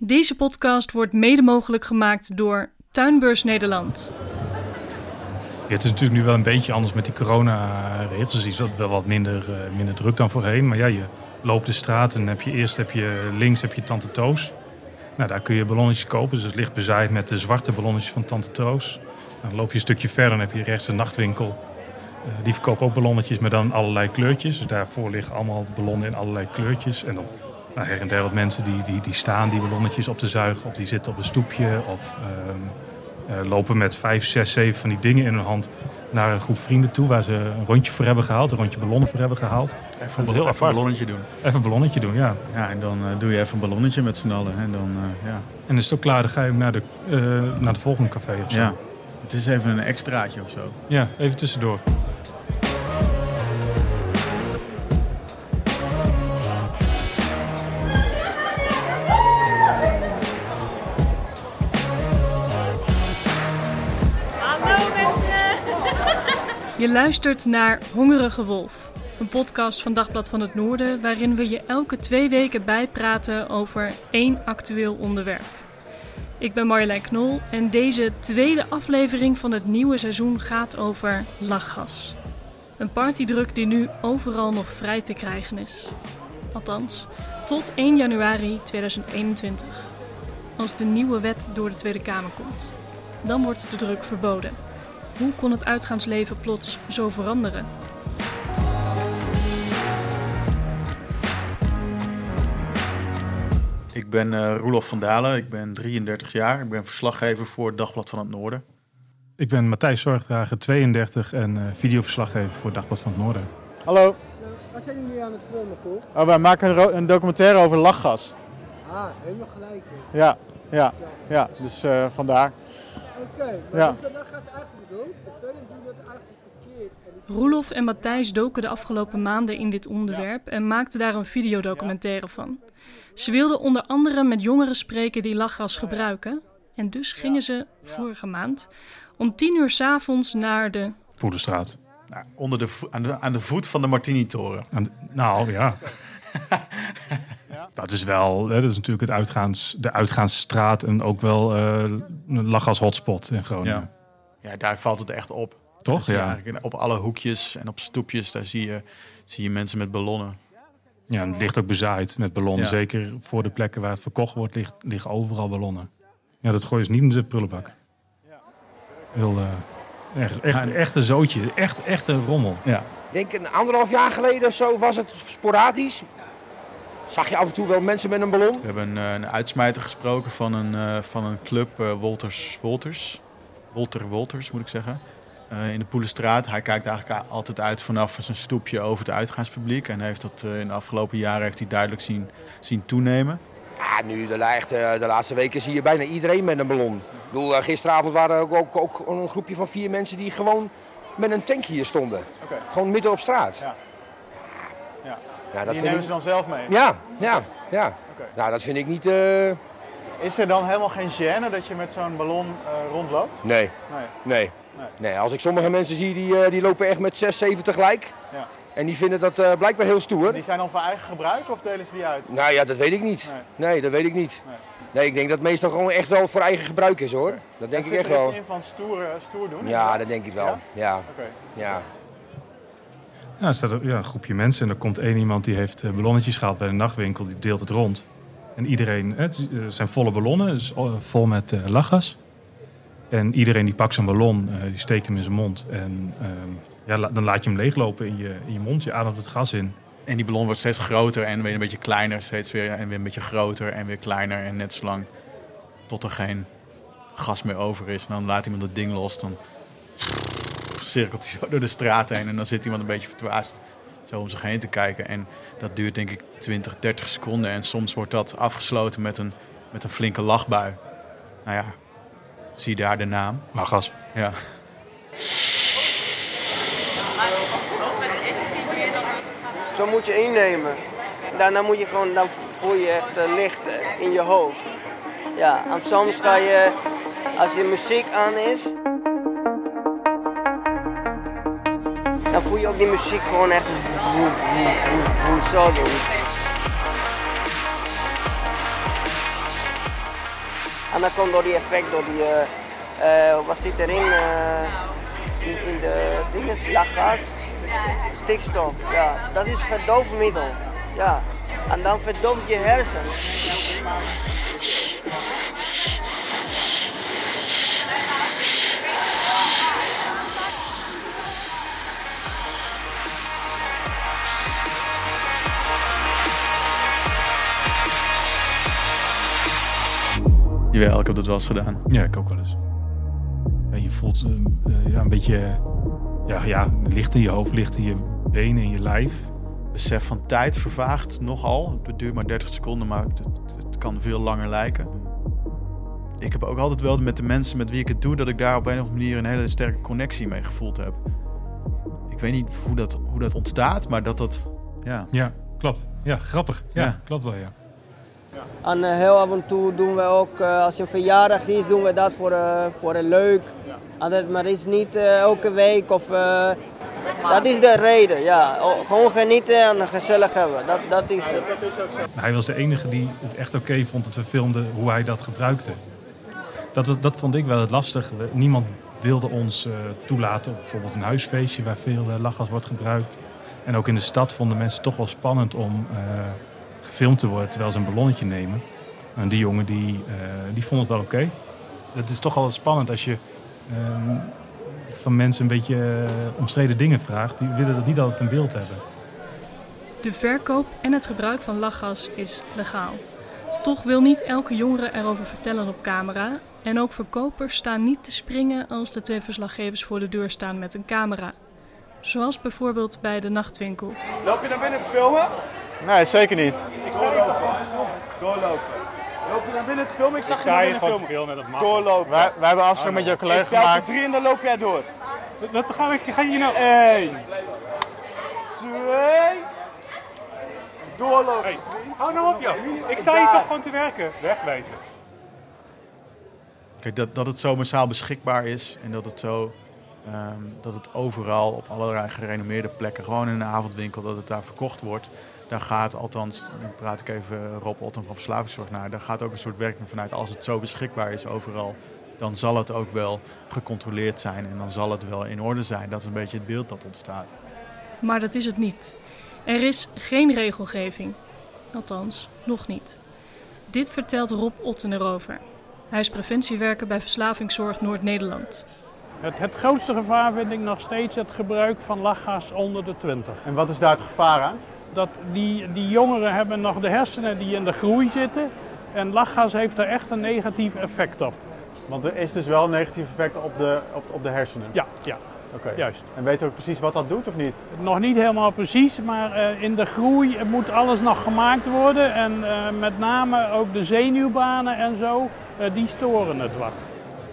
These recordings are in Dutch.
Deze podcast wordt mede mogelijk gemaakt door Tuinbeurs Nederland. Het is natuurlijk nu wel een beetje anders met die corona-regels. Dus is wel wat minder, uh, minder druk dan voorheen. Maar ja, je loopt de straat en heb je eerst heb je links heb je Tante Toos. Nou, daar kun je ballonnetjes kopen. Dus het ligt bezaaid met de zwarte ballonnetjes van Tante Toos. Dan loop je een stukje verder en heb je rechts een nachtwinkel. Uh, die verkopen ook ballonnetjes, maar dan allerlei kleurtjes. Dus daarvoor liggen allemaal ballonnen in allerlei kleurtjes. En dan nou, her en der wat mensen die, die, die staan die ballonnetjes op te zuigen. Of die zitten op een stoepje. Of um, uh, lopen met vijf, zes, zeven van die dingen in hun hand naar een groep vrienden toe. Waar ze een rondje voor hebben gehaald. Een rondje ballonnen voor hebben gehaald. Even, een, heel even een ballonnetje doen. Even een ballonnetje doen, ja. Ja, en dan uh, doe je even een ballonnetje met z'n allen. En dan, uh, ja. En is het ook klaar. Dan ga je naar de, naar de volgende café of zo. Ja, het is even een extraatje of zo. Ja, even tussendoor. Je luistert naar Hongerige Wolf, een podcast van Dagblad van het Noorden, waarin we je elke twee weken bijpraten over één actueel onderwerp. Ik ben Marjolein Knol en deze tweede aflevering van het nieuwe seizoen gaat over lachgas. Een partydruk die nu overal nog vrij te krijgen is. Althans, tot 1 januari 2021. Als de nieuwe wet door de Tweede Kamer komt. Dan wordt de druk verboden. Hoe kon het uitgaansleven plots zo veranderen? Ik ben uh, Roelof van Dalen, ik ben 33 jaar. Ik ben verslaggever voor het Dagblad van het Noorden. Ik ben Matthijs Zorgdrager, 32 en uh, videoverslaggever voor het Dagblad van het Noorden. Hallo. Wat zijn jullie aan het filmen voor? Oh, wij maken een, een, documentaire over lachgas. Ah, helemaal gelijk. Ja, ja, ja, dus uh, vandaar. Oké, okay, maar ja. dan gaat het eigenlijk Roelof en Matthijs doken de afgelopen maanden in dit onderwerp en maakten daar een videodocumentaire van. Ze wilden onder andere met jongeren spreken die lachgas gebruiken. En dus gingen ze vorige maand om tien uur s'avonds naar de... Poederstraat. Nou, onder de, aan, de, aan de voet van de Martini-toren. Nou ja. Dat is wel, hè, dat is natuurlijk het uitgaans, de uitgaansstraat en ook wel uh, een lachgas hotspot in Groningen. Ja. Ja, daar valt het echt op. Toch? Ja. Op alle hoekjes en op stoepjes, daar zie je, zie je mensen met ballonnen. Ja, en het ligt ook bezaaid met ballonnen. Ja. Zeker voor de plekken waar het verkocht wordt, ligt, liggen overal ballonnen. Ja, dat gooien ze niet in de prullenbak. Heel, uh, echt, echt, echt een zootje. Echt, echt een rommel. Ja. Ik denk een anderhalf jaar geleden of zo was het sporadisch. Zag je af en toe wel mensen met een ballon? We hebben een, een uitsmijter gesproken van een, uh, van een club, uh, Wolters Wolters. Wolter Wolters moet ik zeggen. Uh, in de Poelenstraat. Hij kijkt eigenlijk altijd uit vanaf zijn stoepje over het uitgaanspubliek. En heeft dat in de afgelopen jaren heeft hij duidelijk zien, zien toenemen. Ja, nu de, echt, de laatste weken zie je bijna iedereen met een ballon. Ik bedoel, gisteravond waren er ook, ook, ook, een groepje van vier mensen die gewoon met een tank hier stonden. Okay. Gewoon midden op straat. Ja. Ja. Ja, dat die nemen ik... ze dan zelf mee? Ja, ja, ja. Okay. Nou, dat vind ik niet... Uh... Is er dan helemaal geen gêne dat je met zo'n ballon uh, rondloopt? Nee. Nee. nee. Nee. Nee. Als ik sommige mensen zie, die, uh, die lopen echt met 6, 7 tegelijk. Ja. En die vinden dat uh, blijkbaar heel stoer. Die zijn dan voor eigen gebruik of delen ze die uit? Nou ja, dat weet ik niet. Nee, nee dat weet ik niet. Nee. Nee, ik denk dat het meestal gewoon echt wel voor eigen gebruik is hoor. Okay. Dat denk dat ik echt er wel. iets in van stoer, stoer doen? Ja, dat denk ik wel. Ja? Ja. Okay. ja. Ja, er staat ja, een groepje mensen en er komt één iemand die heeft ballonnetjes gehaald bij de nachtwinkel. Die deelt het rond. En iedereen, het zijn volle ballonnen, dus vol met uh, lachgas. En iedereen die pakt zo'n ballon, die steekt hem in zijn mond. En um, ja, dan laat je hem leeglopen in je, in je mond. Je ademt het gas in. En die ballon wordt steeds groter en weer een beetje kleiner. Steeds weer en weer een beetje groter en weer kleiner. En net zolang tot er geen gas meer over is. En dan laat iemand het ding los. Dan cirkelt hij zo door de straat heen. En dan zit iemand een beetje verdwaasd zo om zich heen te kijken. En dat duurt denk ik 20, 30 seconden. En soms wordt dat afgesloten met een, met een flinke lachbui. Nou ja, Zie daar de naam. Lachgas. Ja. Zo moet je innemen. Daarna moet je gewoon, dan voel je echt eh, licht eh, in je hoofd. Ja, en soms ga je, als je muziek aan is, dan voel je ook die muziek gewoon echt zo doen. En dan komt door die effect, door die, eh, eh, wat zit erin, eh, in, in de dingen, lachgas, stikstof, ja, dat is verdoofmiddel, ja. En dan verdooft je hersen. Jawel, ik heb dat wel eens gedaan. Ja, ik ook wel eens. Ja, je voelt eh, eh, ja, een beetje ja, ja, licht in je hoofd, licht in je benen, in je lijf. Besef van tijd vervaagt nogal. Het duurt maar 30 seconden, maar het, het kan veel langer lijken. Ik heb ook altijd wel met de mensen met wie ik het doe, dat ik daar op een of andere manier een hele sterke connectie mee gevoeld heb. Ik weet niet hoe dat, hoe dat ontstaat, maar dat dat. Ja. Ja, klopt. Ja, grappig. Ja, Ja. klopt wel, ja. En eh, heel af en toe doen we ook, eh, als je een verjaardag is, doen we dat voor, eh, voor een leuk. En dat, maar het is niet eh, elke week of... eh, dat is de reden, ja. O- gewoon genieten en gezellig hebben. Dat, dat is het. Hij was de enige die het echt oké vond dat we filmden hoe hij dat gebruikte. Dat, dat vond ik wel het lastige. Niemand wilde ons eh, toelaten op bijvoorbeeld een huisfeestje waar veel lachgas wordt gebruikt. En ook in de stad vonden mensen toch wel spannend om eh, gefilmd te worden terwijl ze een ballonnetje nemen. En die jongen die, eh, die vond het wel oké. Het is toch wel spannend als je ehm, van mensen een beetje eh, omstreden dingen vraagt. Die willen dat niet altijd in beeld hebben. De verkoop en het gebruik van lachgas is legaal. Toch wil niet elke jongere erover vertellen op camera. En ook verkopers staan niet te springen als de twee verslaggevers voor de deur staan met een camera. Zoals bijvoorbeeld bij de nachtwinkel. Loop je naar binnen te filmen? Nee, zeker niet. Ik sta hier Doorlopen. Loop je naar binnen te filmen? Ik zag je naar binnen filmen. filmen, dat mag. Doorlopen. Wij, wij hebben afspraak met jouw collega Ik gemaakt. tot drie en dan loop jij door. Wat ga ik ga je nou? Eén. Twee. Doorlopen. Hou nou op, joh. Ik sta hier toch gewoon te werken. Wegwezen. Kijk, dat, dat het zo massaal beschikbaar is en dat het zo. ehm, dat het overal op allerlei gerenommeerde plekken, gewoon in een avondwinkel, dat het daar verkocht wordt. Daar gaat althans, nu praat ik even Rob Otten van Verslavingszorg naar, daar gaat ook een soort werking vanuit. Als het zo beschikbaar is overal, dan zal het ook wel gecontroleerd zijn en dan zal het wel in orde zijn. Dat is een beetje het beeld dat ontstaat. Maar dat is het niet. Er is geen regelgeving. Althans, nog niet. Dit vertelt Rob Otten erover. Hij is preventiewerker bij Verslavingszorg Noord-Nederland. Het, het grootste gevaar vind ik nog steeds het gebruik van lachgas onder de 20. En wat is daar het gevaar aan? Dat die, die jongeren hebben nog de hersenen die in de groei zitten. En lachgas heeft er echt een negatief effect op. Want er is dus wel een negatief effect op de, op, op de hersenen. Ja, ja, Oké. juist. En weet je ook precies wat dat doet of niet? Nog niet helemaal precies, maar eh, in de groei moet alles nog gemaakt worden. En eh, met name ook de zenuwbanen en zo, eh, die storen het wat.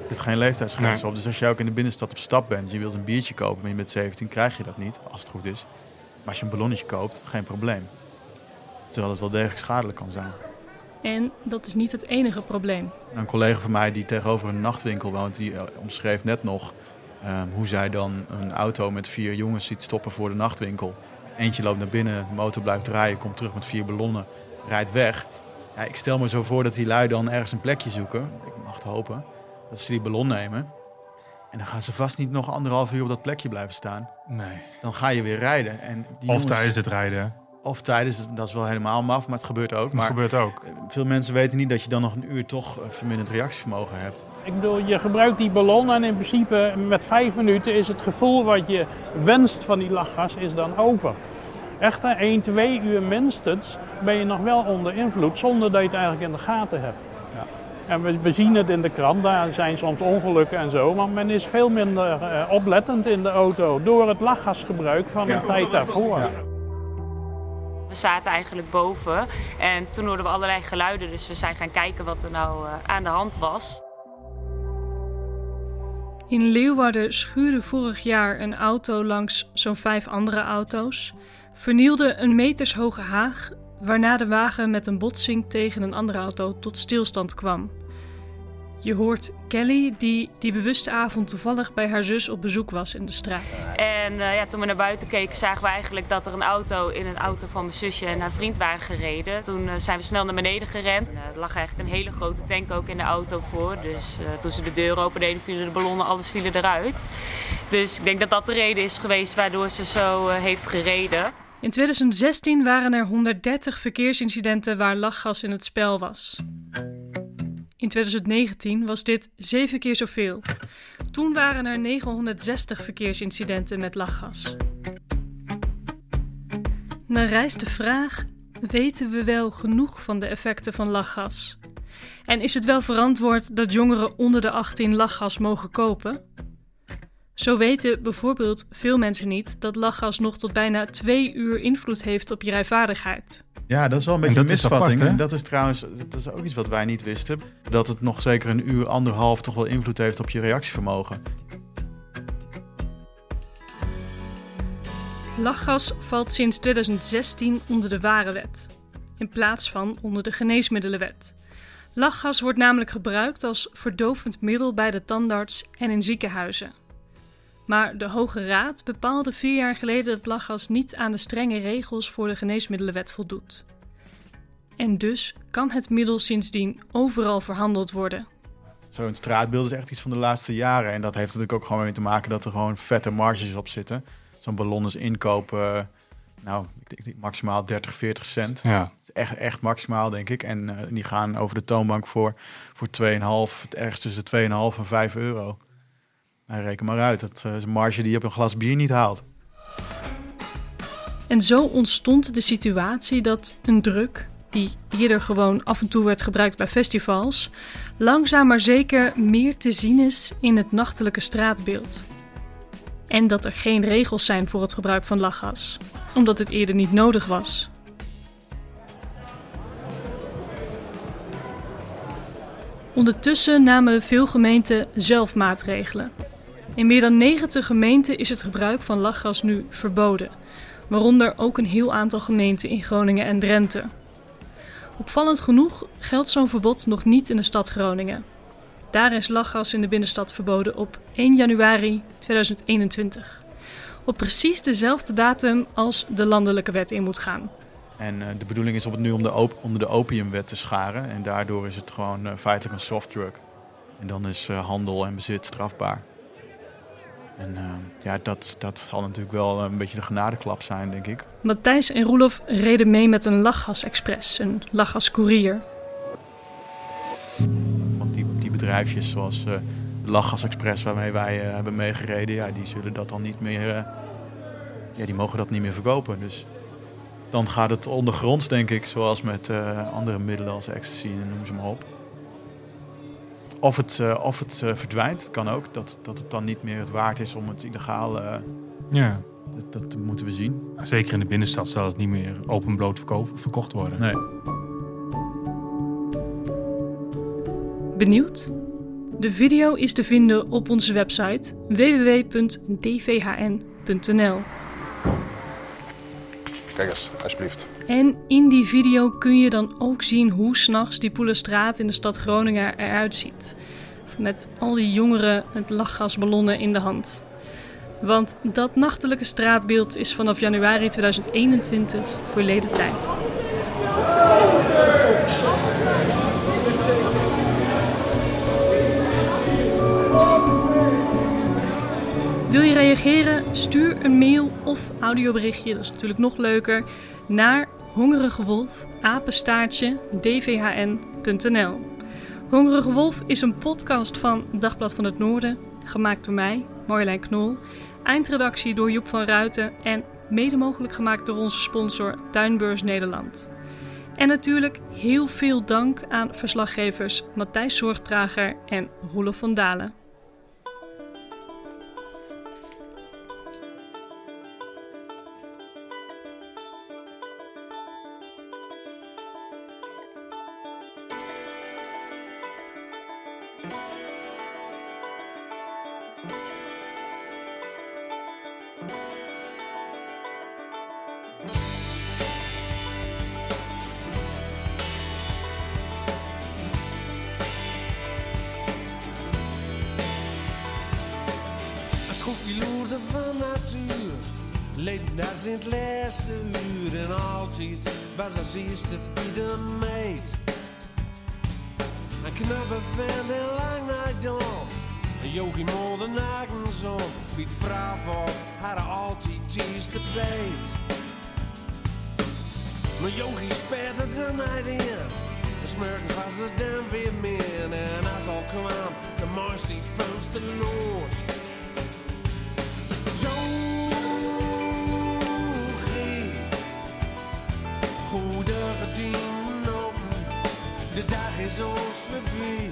Er zit geen leeftijdsgrens op. Dus als je ook in de binnenstad op stap bent, je wilt een biertje kopen, maar je bent 17, krijg je dat niet, als het goed is. Maar als je een ballonnetje koopt, geen probleem. Terwijl het wel degelijk schadelijk kan zijn. En dat is niet het enige probleem. Een collega van mij die tegenover een nachtwinkel woont, die eh, omschreef net nog ehm, hoe zij dan een auto met vier jongens ziet stoppen voor de nachtwinkel. Eentje loopt naar binnen, de motor blijft draaien, komt terug met vier ballonnen, rijdt weg. Ja, ik stel me zo voor dat die lui dan ergens een plekje zoeken. Ik mag het hopen. Dat ze die ballon nemen. En dan gaan ze vast niet nog anderhalf uur op dat plekje blijven staan. Nee. Dan ga je weer rijden. En die Of jongens- tijdens het rijden. hè. Of tijdens, dat is wel helemaal maf, maar het gebeurt ook. Maar gebeurt ook. veel mensen weten niet dat je dan nog een uur toch eh, verminderd reactievermogen hebt. Ik bedoel, je gebruikt die ballon en in principe met vijf minuten is het gevoel wat je wenst van die lachgas is dan over. Echter, 1, 2 uur minstens ben je nog wel onder invloed zonder dat je het eigenlijk in de gaten hebt. En we, we zien het in de krant, daar zijn soms ongelukken en zo, maar men is veel minder eh, oplettend in de auto door het lachgasgebruik van een tijd daarvoor. We zaten eigenlijk boven en toen hoorden we allerlei geluiden, dus we zijn gaan kijken wat er nou eh, aan de hand was. In Leeuwarden schuurde vorig jaar een auto langs zo'n vijf andere auto's, vernielde een metershoge haag, waarna de wagen met een botsing tegen een andere auto tot stilstand kwam. Je hoort Kelly, die die bewuste avond toevallig bij haar zus op bezoek was in de straat. En uh, ja, toen we naar buiten keken, zagen we eigenlijk dat er een auto in een auto van mijn zusje en haar vriend waren gereden. Toen uh, zijn we snel naar beneden gerend. Uh, er lag eigenlijk een hele grote tank ook in de auto voor. Dus toen ze de deur opendeden, vielen de ballonnen, alles viel eruit. Dus ik denk dat dat de reden is geweest waardoor ze zo heeft gereden. In 2016 waren er 130 verkeersincidenten waar lachgas in het spel was. In 2019 was dit zeven keer zoveel. Toen waren er 960 verkeersincidenten met lachgas. Dan rijst de vraag: weten we wel genoeg van de effecten van lachgas? En is het wel verantwoord dat jongeren onder de 18 lachgas mogen kopen? Zo weten bijvoorbeeld veel mensen niet dat lachgas nog tot bijna twee uur invloed heeft op je rijvaardigheid. Ja, dat is wel een beetje een misvatting. en dat is trouwens dat is ook iets wat wij niet wisten. Dat het nog zeker een uur, anderhalf toch wel invloed heeft op je reactievermogen. Lachgas valt sinds 2016 onder de Warenwet, in plaats van onder de Geneesmiddelenwet. Lachgas wordt namelijk gebruikt als verdovend middel bij de tandarts en in ziekenhuizen. Maar de Hoge Raad bepaalde vier jaar geleden dat lachgas niet aan de strenge regels voor de geneesmiddelenwet voldoet. En dus kan het middel sindsdien overal verhandeld worden. Zo'n straatbeeld is echt iets van de laatste jaren. En dat heeft natuurlijk ook gewoon mee te maken dat er gewoon vette marges op zitten. Zo'n ballon is inkopen, nou, ik denk maximaal 30, 40 cent. Ja. Echt, echt maximaal, denk ik. En uh, die gaan over de toonbank voor, voor 2,5, het ergst tussen 2,5 en 5 euro. Nou, reken maar uit. Dat is een marge die je op een glas bier niet haalt. En zo ontstond de situatie dat een druk, die eerder gewoon af en toe werd gebruikt bij festivals, langzaam maar zeker meer te zien is in het nachtelijke straatbeeld. En dat er geen regels zijn voor het gebruik van lachgas, omdat het eerder niet nodig was. Ondertussen namen veel gemeenten zelf maatregelen. In meer dan 90 gemeenten is het gebruik van lachgas nu verboden, waaronder ook een heel aantal gemeenten in Groningen en Drenthe. Opvallend genoeg geldt zo'n verbod nog niet in de stad Groningen. Daar is lachgas in de binnenstad verboden op 1 januari 2021. Op precies dezelfde datum als de landelijke wet in moet gaan. En uh, de bedoeling is om het nu om de op, onder de opiumwet te scharen. En daardoor is het gewoon uh, feitelijk een softdrug. En dan is uh, handel en bezit strafbaar. En ja, dat, dat zal natuurlijk wel een beetje de genadeklap zijn, denk ik. Matthijs en Roelof reden mee met een lachgas-express, een lachgas-courier. Want die, die bedrijfjes zoals uh, de Lachgas-express waarmee wij uh, hebben meegereden, ja, die zullen dat dan niet meer, ja, die mogen dat niet meer verkopen. Dus dan gaat het ondergronds, denk ik, zoals met andere middelen als ecstasy en noem ze maar op. Of het, of het verdwijnt, kan ook. Dat, dat het dan niet meer het waard is om het illegaal... ja. Dat, dat, moeten we zien. Zeker in de binnenstad zal het niet meer openbloot verkocht worden. Nee. Benieuwd? De video is te vinden op onze website www.dvhn.nl. Kijk eens, alsjeblieft. En in die video kun je dan ook zien hoe s'nachts die Poelenstraat in de stad Groningen eruit ziet. Met al die jongeren met lachgasballonnen in de hand. Want dat nachtelijke straatbeeld is vanaf januari 2021 verleden tijd. Wil je reageren? Stuur een mail of audioberichtje, dat is natuurlijk nog leuker, naar Hongerige Wolf, apenstaartje, dvhn.nl. Hongerige Wolf is een podcast van Dagblad van het Noorden, gemaakt door mij, Marjolein Knol, eindredactie door Joep van Ruiten en mede mogelijk gemaakt door onze sponsor Tuinbeurs Nederland. En natuurlijk heel veel dank aan verslaggevers Matthijs Zorgdrager en Roelof van Dalen. Als in het laatste uur en altijd was als eerste de meid. Een knappe vent en lang naar dan. Een yogi de nagens om. Wie het vrouw voor had altijd tees te beet. Maar yogi sperde de night in. De smurgens was er dan weer min. En als al kwam de mooiste van de lood. Dag is ons voorbij.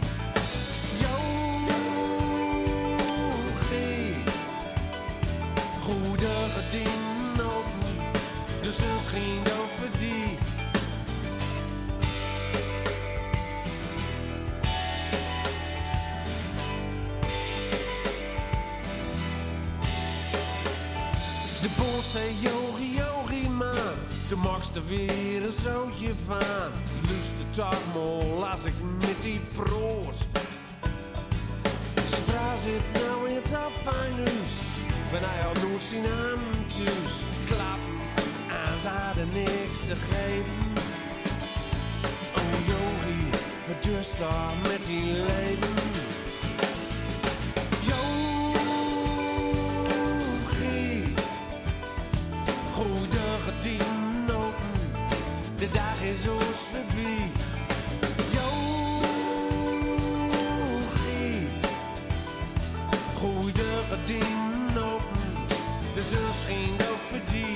Goede gedienden op, de zon schijnt ook voor die. De bos zei yogi yogi man, de makste weer een zootje van. Luister toch mal als ik met die proot. Zijn vrouw zit nou in het tapfijnhuis, ben hij al nooit zien aan thuis. Aan ze niks te geven. Oh dus daar met die leven? Goede gedienden open, de zon schijnt ook die.